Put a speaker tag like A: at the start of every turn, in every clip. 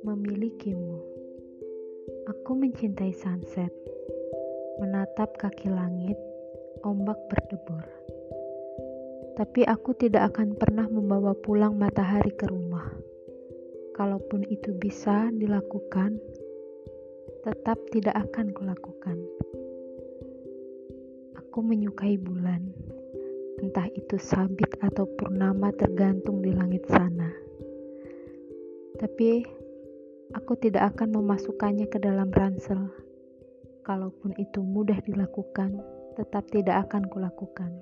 A: Memilikimu, aku mencintai sunset, menatap kaki langit, ombak berdebur. Tapi aku tidak akan pernah membawa pulang matahari ke rumah. Kalaupun itu bisa dilakukan, tetap tidak akan kulakukan. Aku menyukai bulan, entah itu sabit atau purnama tergantung di langit sana. Tapi Aku tidak akan memasukkannya ke dalam ransel. Kalaupun itu mudah dilakukan, tetap tidak akan kulakukan.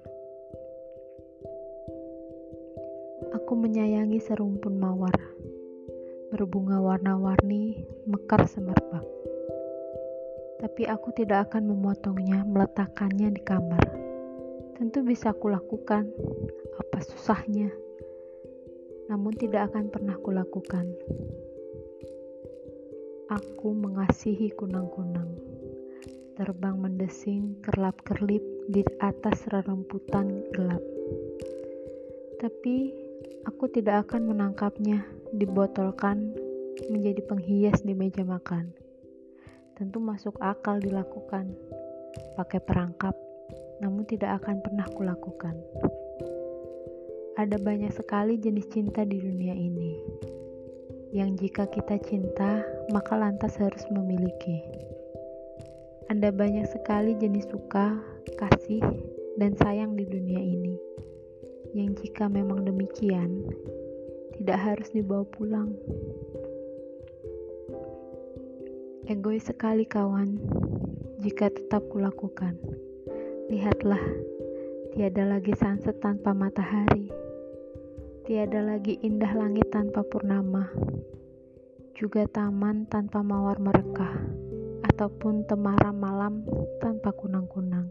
A: Aku menyayangi serumpun mawar, berbunga warna-warni, mekar semerbak. Tapi aku tidak akan memotongnya, meletakkannya di kamar. Tentu bisa kulakukan, apa susahnya. Namun tidak akan pernah kulakukan. Aku mengasihi kunang-kunang, terbang mendesing kerlap-kerlip di atas reremputan gelap. Tapi aku tidak akan menangkapnya, dibotolkan menjadi penghias di meja makan. Tentu masuk akal dilakukan, pakai perangkap, namun tidak akan pernah kulakukan. Ada banyak sekali jenis cinta di dunia ini yang jika kita cinta, maka lantas harus memiliki. Ada banyak sekali jenis suka, kasih, dan sayang di dunia ini, yang jika memang demikian, tidak harus dibawa pulang. Egois sekali kawan, jika tetap kulakukan. Lihatlah, tiada lagi sunset tanpa matahari. Tiada lagi indah langit tanpa purnama, juga taman tanpa mawar merekah, ataupun temaram malam tanpa kunang-kunang.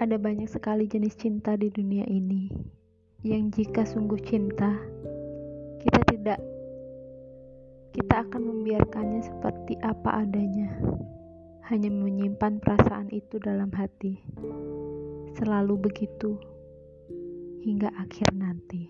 A: Ada banyak sekali jenis cinta di dunia ini, yang jika sungguh cinta, kita tidak kita akan membiarkannya seperti apa adanya, hanya menyimpan perasaan itu dalam hati. Selalu begitu hingga akhir nanti.